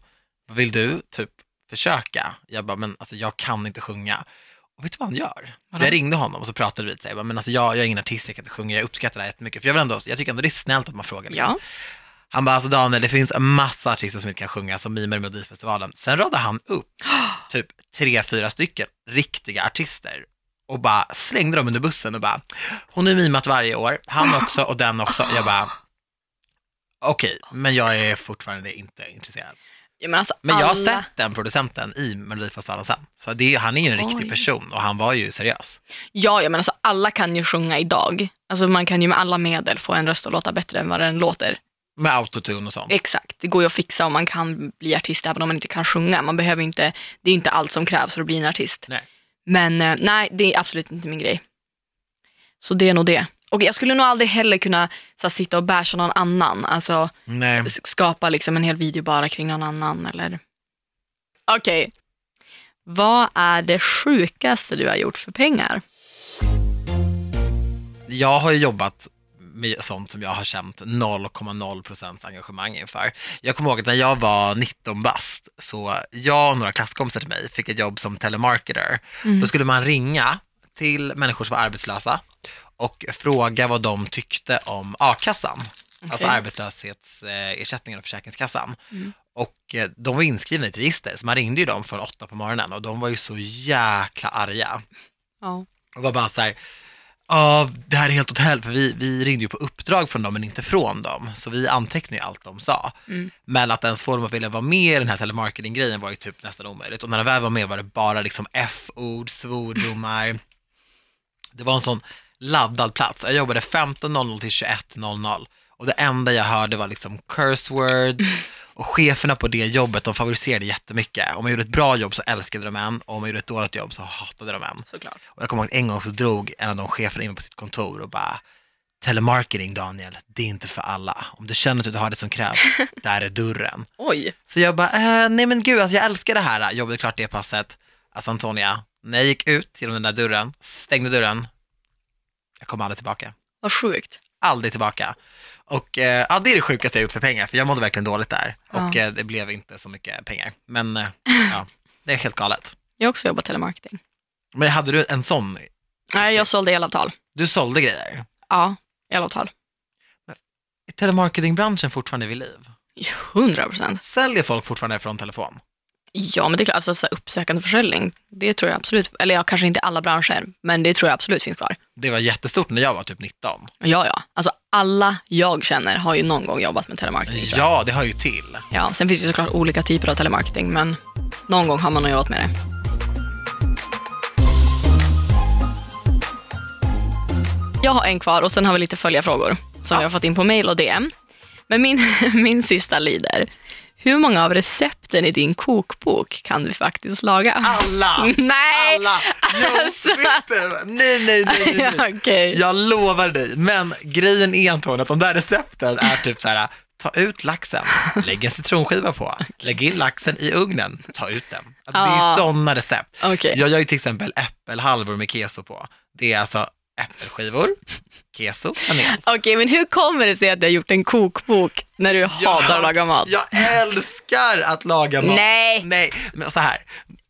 Vill du typ försöka? Jag bara, men alltså jag kan inte sjunga. Och vet du vad han gör? Vadå? Jag ringde honom och så pratade vi lite, jag bara, men alltså jag, jag är ingen artist, jag kan inte sjunga, jag uppskattar det här jättemycket. För jag, vill ändå, jag tycker ändå det är snällt att man frågar. Liksom. Ja. Han bara, alltså Daniel, det finns en massa artister som inte kan sjunga, som mimar i Melodifestivalen. Sen radade han upp [gasps] typ tre, fyra stycken riktiga artister och bara slängde dem under bussen och bara, hon har mimat varje år, han [gasps] också och den också. Jag bara, okej, men jag är fortfarande inte intresserad. Ja, men alltså, Men jag har alla... sett den producenten i Melodifestivalen sen, så det, han är ju en riktig Oj. person och han var ju seriös. Ja, ja, men alltså alla kan ju sjunga idag. Alltså man kan ju med alla medel få en röst att låta bättre än vad den låter. Med autotune och sånt. Exakt, det går ju att fixa och man kan bli artist även om man inte kan sjunga. Man behöver inte, det är inte allt som krävs för att bli en artist. Nej. Men eh, nej, det är absolut inte min grej. Så det är nog det. Och jag skulle nog aldrig heller kunna så här, sitta och basha någon annan. Alltså Nej. skapa liksom en hel video bara kring någon annan eller... Okej. Vad är det sjukaste du har gjort för pengar? Jag har ju jobbat med sånt som jag har känt 0,0% engagemang inför. Jag kommer ihåg att när jag var 19 bast, så jag och några klasskompisar till mig fick ett jobb som telemarketer. Mm. Då skulle man ringa till människor som var arbetslösa och fråga vad de tyckte om a-kassan, alltså Okej. arbetslöshetsersättningen och Försäkringskassan. Mm. Och eh, de var inskrivna i ett register, så man ringde ju dem från åtta på morgonen och de var ju så jäkla arga. Ja. Och var bara så här, ja det här är helt åt helvete, för vi, vi ringde ju på uppdrag från dem men inte från dem. Så vi antecknade ju allt de sa. Mm. Men att ens få dem att vilja vara med i den här telemarketing-grejen var ju typ nästan omöjligt. Och när de väl var med var det bara liksom F-ord, svordomar. Det var en sån laddad plats. Jag jobbade 15.00 till 21.00 och det enda jag hörde var liksom curse words [laughs] och cheferna på det jobbet de favoriserade jättemycket. Om man gjorde ett bra jobb så älskade de en och om man gjorde ett dåligt jobb så hatade de en. Såklart. Och jag kommer ihåg att en gång så drog en av de cheferna in på sitt kontor och bara Telemarketing Daniel, det är inte för alla. Om du känner att du har det som krävs, [laughs] där är dörren. Oj. Så jag bara, eh, nej men gud, alltså jag älskar det här. Jobbade klart det passet. Alltså Antonia, när jag gick ut genom den där dörren, stängde dörren, jag kom aldrig tillbaka. Vad sjukt. Aldrig tillbaka. Och eh, ja, det är det sjukaste jag gjort för pengar, för jag mådde verkligen dåligt där. Och Ja. eh, det blev inte så mycket pengar. Men eh, [laughs] ja, det är helt galet. Jag har också jobbat telemarketing. Men hade du en sån, Nej, jag sålde elavtal. du sålde grejer? Ja, elavtal. Är telemarketingbranschen fortfarande vid liv? 100 procent. Säljer folk fortfarande från telefon? Ja, men det är klart, alltså, uppsökande försäljning, det tror jag absolut, eller ja, kanske inte alla branscher, men det tror jag absolut finns kvar. Det var jättestort när jag var typ 19. Ja, ja. Alltså alla jag känner har ju någon gång jobbat med telemarketing. jag. Ja, det hör ju till. Ja, sen finns det såklart olika typer av telemarketing, men någon gång har man nog jobbat med det. Jag har en kvar och sen har vi lite följarfrågor som Ja. vi har fått in på mail och DM. Men min, [laughs] min sista lyder. Hur många av recepten i din kokbok kan du faktiskt laga? Alla! [laughs] Nej! Alla! Jo, Alltså. Nej, nej, nej, nej, [laughs] nej. Okej. Jag lovar dig. Men grejen är Anton, att de där recepten är typ så här, ta ut laxen, lägg en citronskiva på, lägg in laxen i ugnen, ta ut den. Alltså, Det är sådana recept. Okej. Jag gör ju till exempel äppelhalvor med keso på. Det är alltså äppelskivor, keso. Okej, men hur kommer det sig att du har gjort en kokbok när du hatar att laga mat? Jag älskar att laga mat. Nej. Nej, men så här.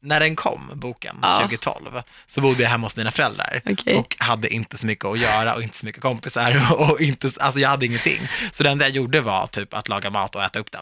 När den kom, boken, Ja. 2012, så bodde jag hemma hos mina föräldrar Okej. och hade inte så mycket att göra och inte så mycket kompisar [laughs] och inte, alltså jag hade ingenting. Så det enda jag gjorde var typ att laga mat och äta upp den.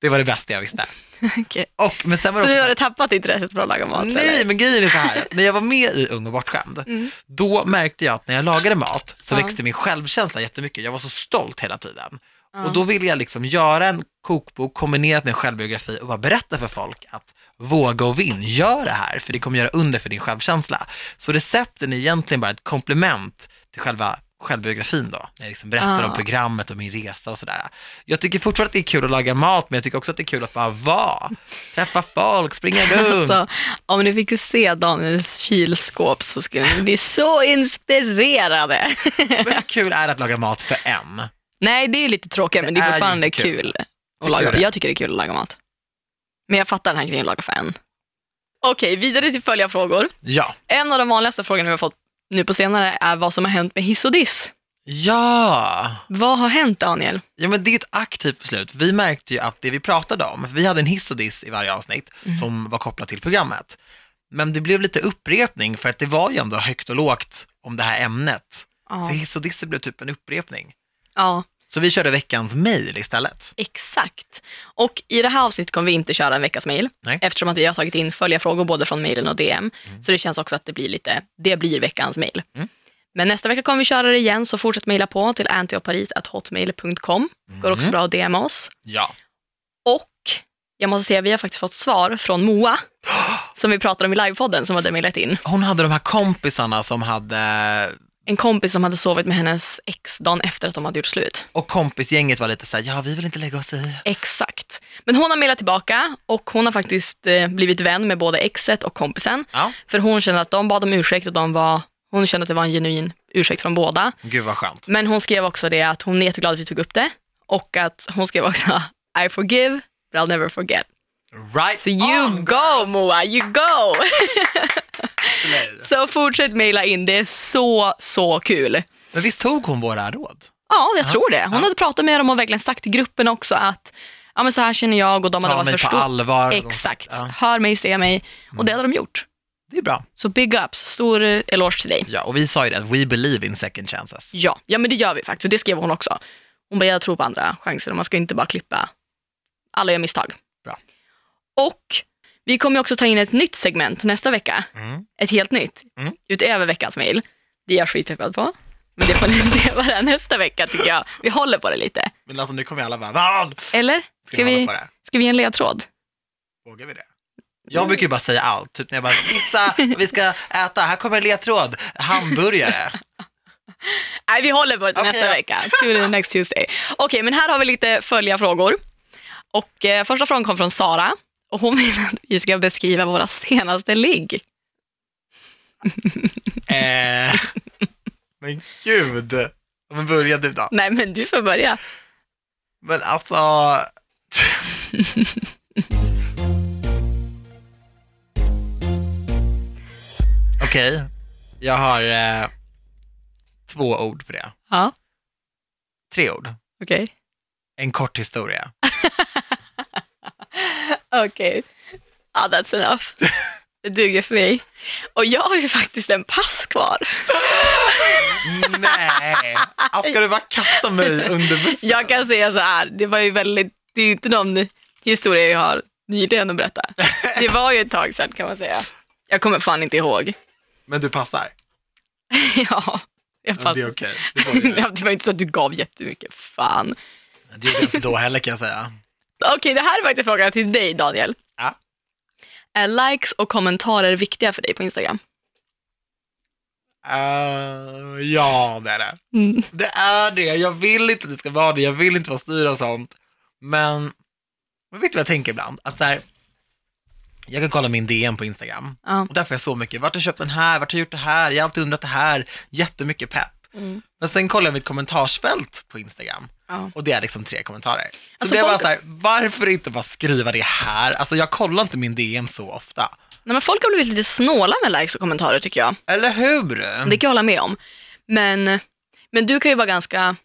Det var det bästa jag visste. [laughs] Okej. Och, men sen var Så det nu också, har du tappat intresset för att laga mat? Nej, eller? men grejen är så här. När jag var med i Ung och bortskämd, Mm. då märkte jag att när jag lagade mat så Ja. växte min självkänsla jättemycket. Jag var så stolt hela tiden. Ja. Och då ville jag liksom göra en kokbok kombinerat med en självbiografi och bara berätta för folk att våga och vinn, gör det här, för det kommer göra under för din självkänsla. Så recepten är egentligen bara ett komplement till själva självbiografin då, jag liksom berättar Ah. om programmet och min resa och sådär. Jag tycker fortfarande att det är kul att laga mat, men jag tycker också att det är kul att bara vara, träffa folk, springa [laughs] runt. Alltså, om ni fick se Daniels kylskåp så skulle ni bli så inspirerade. Men hur [laughs] kul är det att laga mat för en? Nej, det är lite tråkigt, men det är är fortfarande ju kul. kul. Att laga. det? Jag tycker det är kul att laga mat. Men jag fattar den här grejen att laga för en. Okej, vidare till följarfrågor. Ja. En av de vanligaste frågorna vi har fått nu på senare är vad som har hänt med hiss och diss. Ja. Vad har hänt Daniel? Ja, men det är ett aktivt beslut. Vi märkte ju att det vi pratade om, vi hade en hiss och diss i varje avsnitt som var kopplat till programmet. Men det blev lite upprepning för att det var ju ändå högt och lågt om det här ämnet. Ja. Så hiss och diss blev typ en upprepning. ja, Så vi körde veckans mail istället. exakt. Och i det här avsnittet kommer vi inte köra en veckas mail Nej. eftersom att vi har tagit in följarfrågor både från mailen och DM. Så det känns också att det blir lite, det blir veckans mail. Mm. Men nästa vecka kommer vi köra det igen, så fortsätt mejla på till antioparis.hotmail.com. Går också Mm. bra att DMa oss. Ja. Och jag måste säga, vi har faktiskt fått svar från Moa, [gasps] som vi pratade om i livepodden, som hade mejlat in. Hon hade de här kompisarna som hade, En kompis som hade sovit med hennes ex dagen efter att de hade gjort slut. och kompisgänget var lite så här, ja vi vill inte lägga oss i. Exakt. Men hon har mejlat tillbaka och hon har faktiskt eh, blivit vän med både exet och kompisen. Ja, För hon kände att de bad om ursäkt och de var, hon kände att det var en genuin ursäkt från båda. gud vad skönt. Men hon skrev också det att hon är jätteglad att vi tog upp det och att hon skrev också [laughs] I forgive but I'll never forget. Right So you on, go Moa, you go! [laughs] Så fortsätt mejla in, det är så, så kul. Men visst tog hon våra råd? Ja, jag tror det. Hon Ja. hade pratat med dem och verkligen sagt till gruppen också att ja, men så här känner jag och de hade varit förstå- allvar. Exakt. Ja, Hör mig, se mig. Och det hade de gjort. det är bra. Så big ups, stor eh, eloge till dig. Ja, och vi sa ju det, att we believe in second chances. Ja, ja men det gör vi faktiskt. Och det skrev hon också. Hon bara, jag tror på andra chanser och man ska inte bara klippa. Alla gör misstag. Bra. Och vi kommer också ta in ett nytt segment nästa vecka. Mm. Ett helt nytt. Mm. Utöver veckans mail. Det är jag skitpeppad på. Men det får ni [laughs] se är nästa vecka tycker jag. Vi håller på det lite. Men alltså nu kommer alla bara, vad? Eller? Ska, Ska vi ska vi ge en ledtråd? Vågar vi det? Jag brukar ju bara säga allt, typ när jag bara, gissa, [laughs] vi ska äta, här kommer en ledtråd, hamburgare. [laughs] Nej, vi håller på det Okej, nästa vecka. Tune next Tuesday. Okej, men här har vi lite följarfrågor. Och eh, första frågan kom från Sara. Och hon vill att vi ska beskriva våra senaste ligg. Eh, men gud, men börja du då. Nej, men du får börja. Men alltså... [laughs] Okej, jag har eh, två ord för det. Ja, Tre ord. okej. En kort historia. [laughs] Okej. Ja, that's enough. Det duger för mig. Och jag har ju faktiskt en pass kvar. Nej, ska du bara kasta mig under bussen? Jag kan säga så här, det var ju väldigt, det är ju inte någon historia jag har nyligen att berätta. Det var ju ett tag sedan kan man säga. Jag kommer fan inte ihåg. Men du passar? [laughs] Ja, jag Ja, passar. det är okej. Det får göra. [laughs] Ja, det var inte så att du gav jättemycket. Fan. Det gjorde jag inte då heller kan jag säga. Okej, det här är faktiskt frågan till dig Daniel. Ja. Är likes och kommentarer viktiga för dig på Instagram? Eh, ja, det är det. Mm. Det är det. Jag vill inte att det ska vara det. Jag vill inte vara styrd av sånt. Men, men vet du vad jag tänker ibland? Att så här, jag kan kolla min DM på Instagram. Ja. Och där får jag så mycket. Vart har jag köpt den här? Vart har jag gjort det här? Jag har alltid undrat det här. Jättemycket pepp. Mm. Men sen kollar jag mitt kommentarsfält på Instagram. Ja. Och det är liksom tre kommentarer. Så Alltså, blir jag bara folk- så här, varför inte bara skriva det här? Alltså jag kollar inte min DM så ofta. Nej, men folk har blivit lite snåla med likes och kommentarer tycker jag. Eller hur? Det kan jag hålla med om. Men, men du kan ju vara ganska...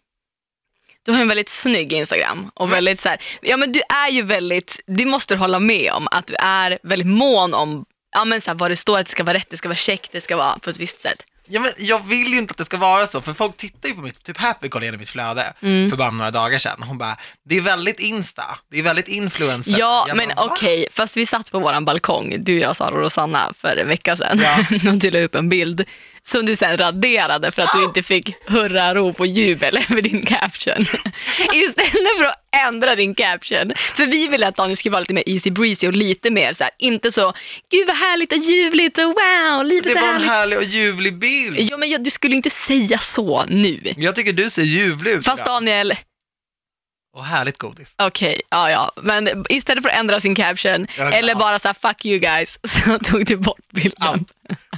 Du har en väldigt snygg Instagram och väldigt så här, ja men du är ju väldigt, det måste du hålla med om, att du är väldigt mån om ja, men så här, vad det står, att det ska vara rätt, det ska vara käckt, det ska vara på ett visst sätt. Ja, men jag vill ju inte att det ska vara så, för folk tittar ju på mitt, typ Happy kollade igenom mitt flöde Mm. för bara några dagar sedan. Hon bara, det är väldigt Insta, det är väldigt influencer. Ja, Jag men okej, fast vi satt på våran balkong, du, jag, Sara och Rosanna, för en vecka sedan Ja. [laughs] och du la upp en bild som du sen raderade för att du inte fick hurrarop och jubel [laughs] över din caption. Istället för att ändra din caption, för vi ville att Daniel skulle vara lite mer easy breezy och lite mer så här, inte så, gud vad härligt och ljuvligt och wow, livet Det var en härligt. härlig och ljuvlig bild. Ja, men jag, du skulle inte säga så nu. Jag tycker du ser ljuvlig ut Fast idag. Daniel, Och härligt godis. Okej, ja ja. Men istället för att ändra sin caption, Ja, men- eller bara så här, fuck you guys, [laughs] så tog du bort bilden. Allt.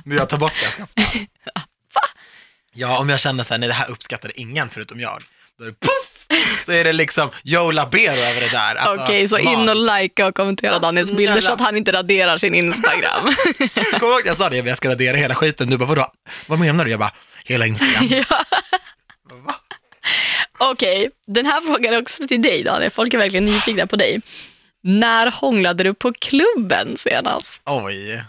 Men jag tar bort det jag skaffar. [laughs] Ja, om jag känner så här, nej det här uppskattade ingen förutom jag. Då är det puff! så är det liksom Joe Labero över det där. Alltså, Okej, så in och likea och kommentera Daniels bilder så att han inte raderar sin Instagram. [laughs] Du ihåg jag sa det, jag ska radera hela skiten. Du bara, vadå? Vad menar du? Jag bara, hela Instagram. [laughs] ja. Okej, den här frågan är också till dig Daniel. Folk är verkligen nyfikna på dig. När hånglade du på klubben senast? Oj.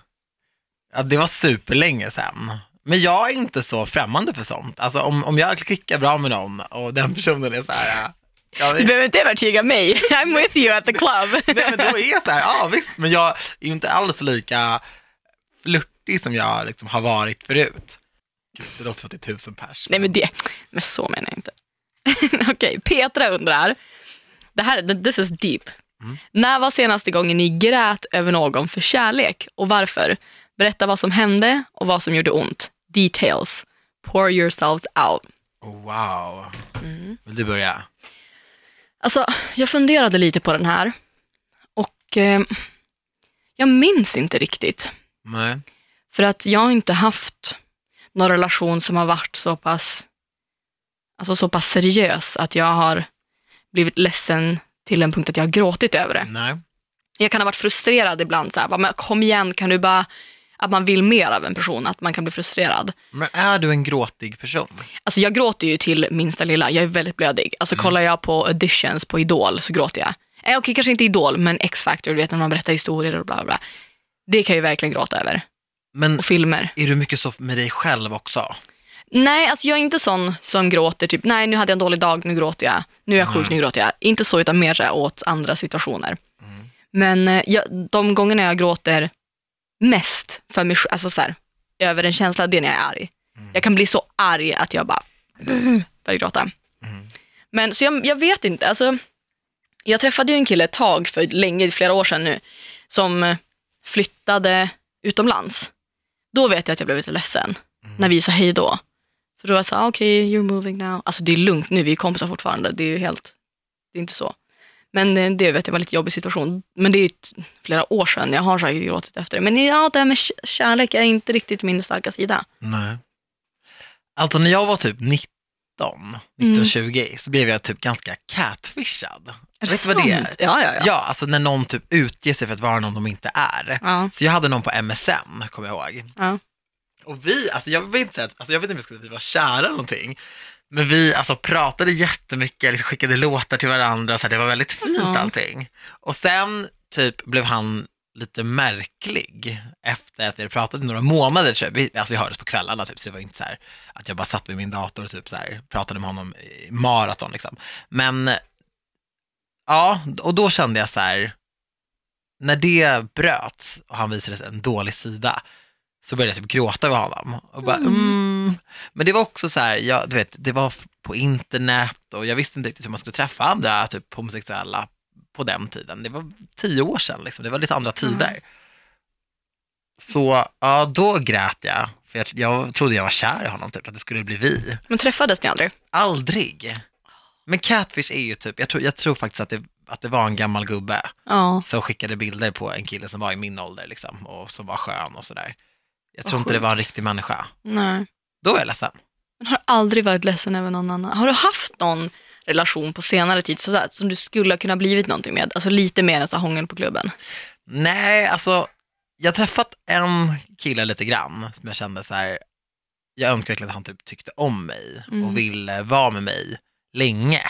Ja, det var superlänge sedan. Men jag är inte så främmande för sånt. Alltså om, om jag klickar bra med någon och den personen är så här, ja, Du behöver inte övertyga mig. [laughs] I'm with you at the club. Nej men då är jag så här, ja visst, men jag är ju inte alls lika flörtig som jag liksom har varit förut. Gud, det låter som att det är tusen pers. Nej men det, men så menar jag inte. [laughs] Okej, Petra undrar. Det här, this is deep. Mm. När var senaste gången ni grät över någon för kärlek och varför? Berätta vad som hände och vad som gjorde ont. Details. Pour yourselves out. Oh, wow. Mm. Vill du börja? Alltså, jag funderade lite på den här och eh, jag minns inte riktigt. Nej. För att jag har inte haft någon relation som har varit så pass, alltså så pass seriös att jag har blivit ledsen till en punkt att jag har gråtit över det. Nej. Jag kan ha varit frustrerad ibland, så här, bara, men kom igen, kan du bara, att man vill mer av en person, att man kan bli frustrerad. Men är du en gråtig person? Alltså jag gråter ju till minsta lilla, jag är väldigt blödig. Alltså kollar jag på auditions på Idol så gråter jag. Eh, Okej, kanske inte Idol, men X-Factor, du vet när man berättar historier och bla bla bla. Det kan jag ju verkligen gråta över. Men Och filmer. är du mycket så med dig själv också? Nej, alltså jag är inte sån som gråter typ, nej nu hade jag en dålig dag, nu gråter jag. Nu är jag sjuk, nu gråter jag. Inte så, utan mer så åt andra situationer. Mm. Men eh, jag, de gångerna jag gråter mest för mig alltså så här, över en känsla, det är när jag är arg. Mm. Jag kan bli så arg att jag bara börjar gråta. Mm. Men så jag, jag vet inte, alltså, jag träffade ju en kille ett tag, för länge, flera år sedan nu, som flyttade utomlands. Då vet jag att jag blev lite ledsen Mm. när vi sa hej då. För då var jag så här, okej, you're moving now. Alltså det är lugnt nu, vi är kompisar fortfarande. Det är ju helt, det är inte så. Men det vet jag var en lite jobbig situation. Men det är flera år sedan, jag har säkert gråtit efter det. Men ja, det här med kärlek är inte riktigt min starka sida. Nej. Alltså när jag var typ 19, 19-20 så blev jag typ ganska catfishad. Är Vet du vad det är? Ja, ja, ja. Ja, alltså när någon typ utger sig för att vara någon de inte är. ja. Så jag hade någon på MSN, kommer jag ihåg. ja. Och vi, alltså jag inte alltså jag vet inte om vi ska säga att vi var kära någonting. Men vi alltså pratade jättemycket, liksom skickade låtar till varandra, så här, det var väldigt fint Ja. allting. Och sen typ blev han lite märklig efter att vi i några månader. Typ. Vi, alltså vi hördes på kvällarna typ, så det var inte så här att jag bara satt vid min dator och typ så här, pratade med honom i maraton liksom. Men ja, och då kände jag så här, när det bröts och han visade en dålig sida, så började jag typ gråta över honom. Och bara, Mm. mm. Men det var också så här, jag, du vet, det var på internet och jag visste inte riktigt hur man skulle träffa andra typ homosexuella på den tiden. Det var tio år sedan, liksom. det var lite andra tider. Så ja, då grät jag, för jag, jag trodde jag var kär i honom, typ, att det skulle bli vi. Men träffades ni aldrig? Aldrig. Men catfish är ju typ, jag tror, jag tror faktiskt att det, att det var en gammal gubbe Ja. som skickade bilder på en kille som var i min ålder liksom, och som var skön och sådär. Jag tror inte det var en riktig människa. Nej. Då var jag ledsen. Men har aldrig varit ledsen över någon annan? Har du haft någon relation på senare tid sådär, som du skulle ha kunnat blivit någonting med? Alltså lite mer än så hångel på klubben? Nej, alltså, jag har träffat en kille lite grann som jag kände så här, jag önskar verkligen att han typ tyckte om mig Mm. och ville vara med mig länge.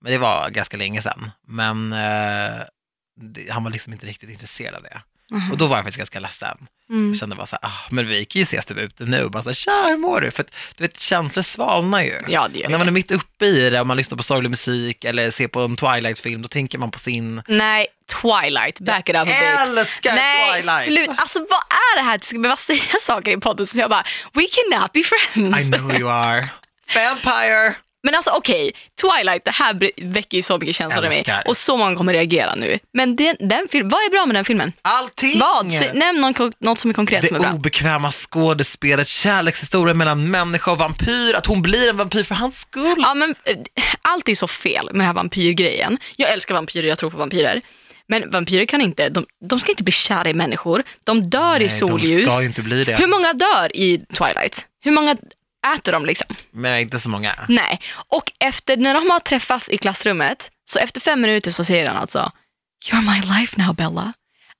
Men det var ganska länge sedan. Men eh, det, han var liksom inte riktigt intresserad av det. Mhm. Och då var jag faktiskt ganska ledsen. Mm. Jag kände bara så här, ah, men vi kan ju ses typ ute nu och bara så här, tja hur mår du? För att, du vet, känslor svalnar ju. Ja, det gör När man är mitt uppe i det och man lyssnar på sorglig musik eller ser på en Twilight-film, då tänker man på sin... Nej, Twilight, back it up a bit. Älskar Nej, Twilight! slut. Alltså vad är det här? Du ska behöva säga saker i podden som jag bara, we cannot be friends. I know you are. [laughs] Vampire! Men alltså okej, Twilight, det här väcker ju så mycket känslor i mig. Älskar. Och så många kommer reagera nu. Men den, den film, vad är bra med den filmen? Allting! Vad? Sä- Nämn någon, kon- något som är konkret som är Det bra. obekväma skådespelet, kärlekshistorien mellan människa och vampyr, att hon blir en vampyr för hans skull. Ja, men, eh, allt är så fel med den här vampyrgrejen. Jag älskar vampyrer, jag tror på vampyrer. Men vampyrer kan inte, de, de ska inte bli kära i människor. De dör i Nej, solljus. De ska ju inte bli det. Hur många dör i Twilight? Hur många, äter de liksom. Men inte så många. Nej. Och efter, när de har träffats i klassrummet, så efter fem minuter så säger han alltså You're my life now Bella.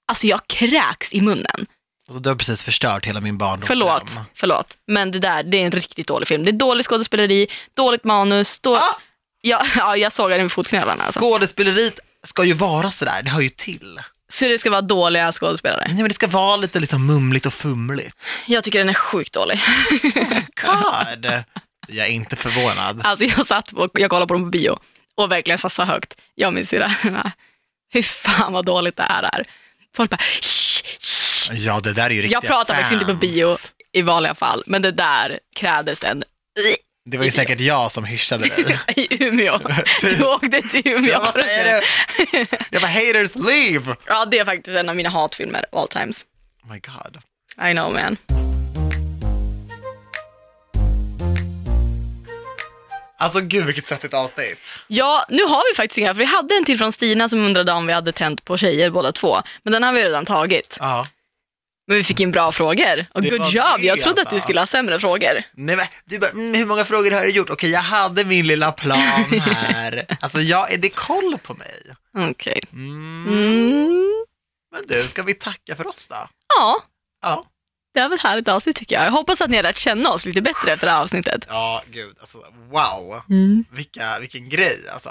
Alltså jag kräks i munnen. Och du har precis förstört hela min barndom. Förlåt, förlåt. Men det där, det är en riktigt dålig film. Det är dåligt skådespeleri, dåligt manus. Då... Ah! Ja, [laughs] ja, jag såg den med fotknölarna. Alltså. Skådespeleriet ska ju vara sådär, det hör ju till. Så det ska vara dåliga skådespelare. Nej men det ska vara lite liksom mumligt och fumligt. Jag tycker den är sjukt dålig. God! Jag är inte förvånad. Alltså jag satt och jag kollade på dem på bio och verkligen sa så högt. Jag och min syrra. Fy fan vad dåligt det här är. Folk bara Ja, det där är ju riktiga Jag pratar faktiskt inte på fans. bio i vanliga fall, men det där krävdes en Det var ju säkert jag som hyschade dig. [laughs] i Umeå. Du [laughs] åkte till Umeå. Jag bara, är det? Jag bara, haters leave! Ja, det är faktiskt en av mina hatfilmer all times. Oh my god. I know man. Alltså gud vilket svettigt avsnitt. Ja, nu har vi faktiskt inga, för vi hade en till från Stina som undrade om vi hade tänt på tjejer båda två. Men den har vi redan tagit. Ja. Men vi fick in bra frågor. Och Det good var job, det, jag trodde att du alltså. skulle ha sämre frågor. Nej men du bara, mm, hur många frågor har du gjort? Okej, jag hade min lilla plan här. [laughs] Alltså jag, är det koll på mig? Okej. Mm. Mm. Men du, ska vi tacka för oss då? Ja, Ja. det var ett härligt avsnitt tycker jag. Jag hoppas att ni har lärt känna oss lite bättre efter det här avsnittet. Ja, gud, alltså wow. Vilka, vilken grej alltså.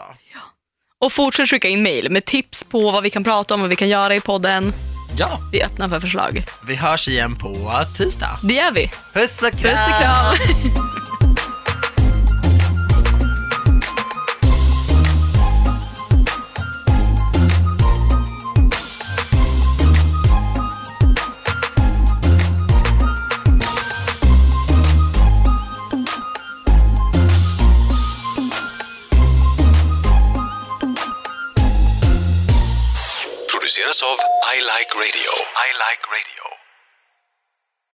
Och fortsätt skicka in mail med tips på vad vi kan prata om, vad vi kan göra i podden. Ja, Vi är öppna för förslag. vi hörs igen på tisdag. Det gör vi. Puss och kram! Puss och kram! [laughs] produceras av I Like Radio. I Like Radio.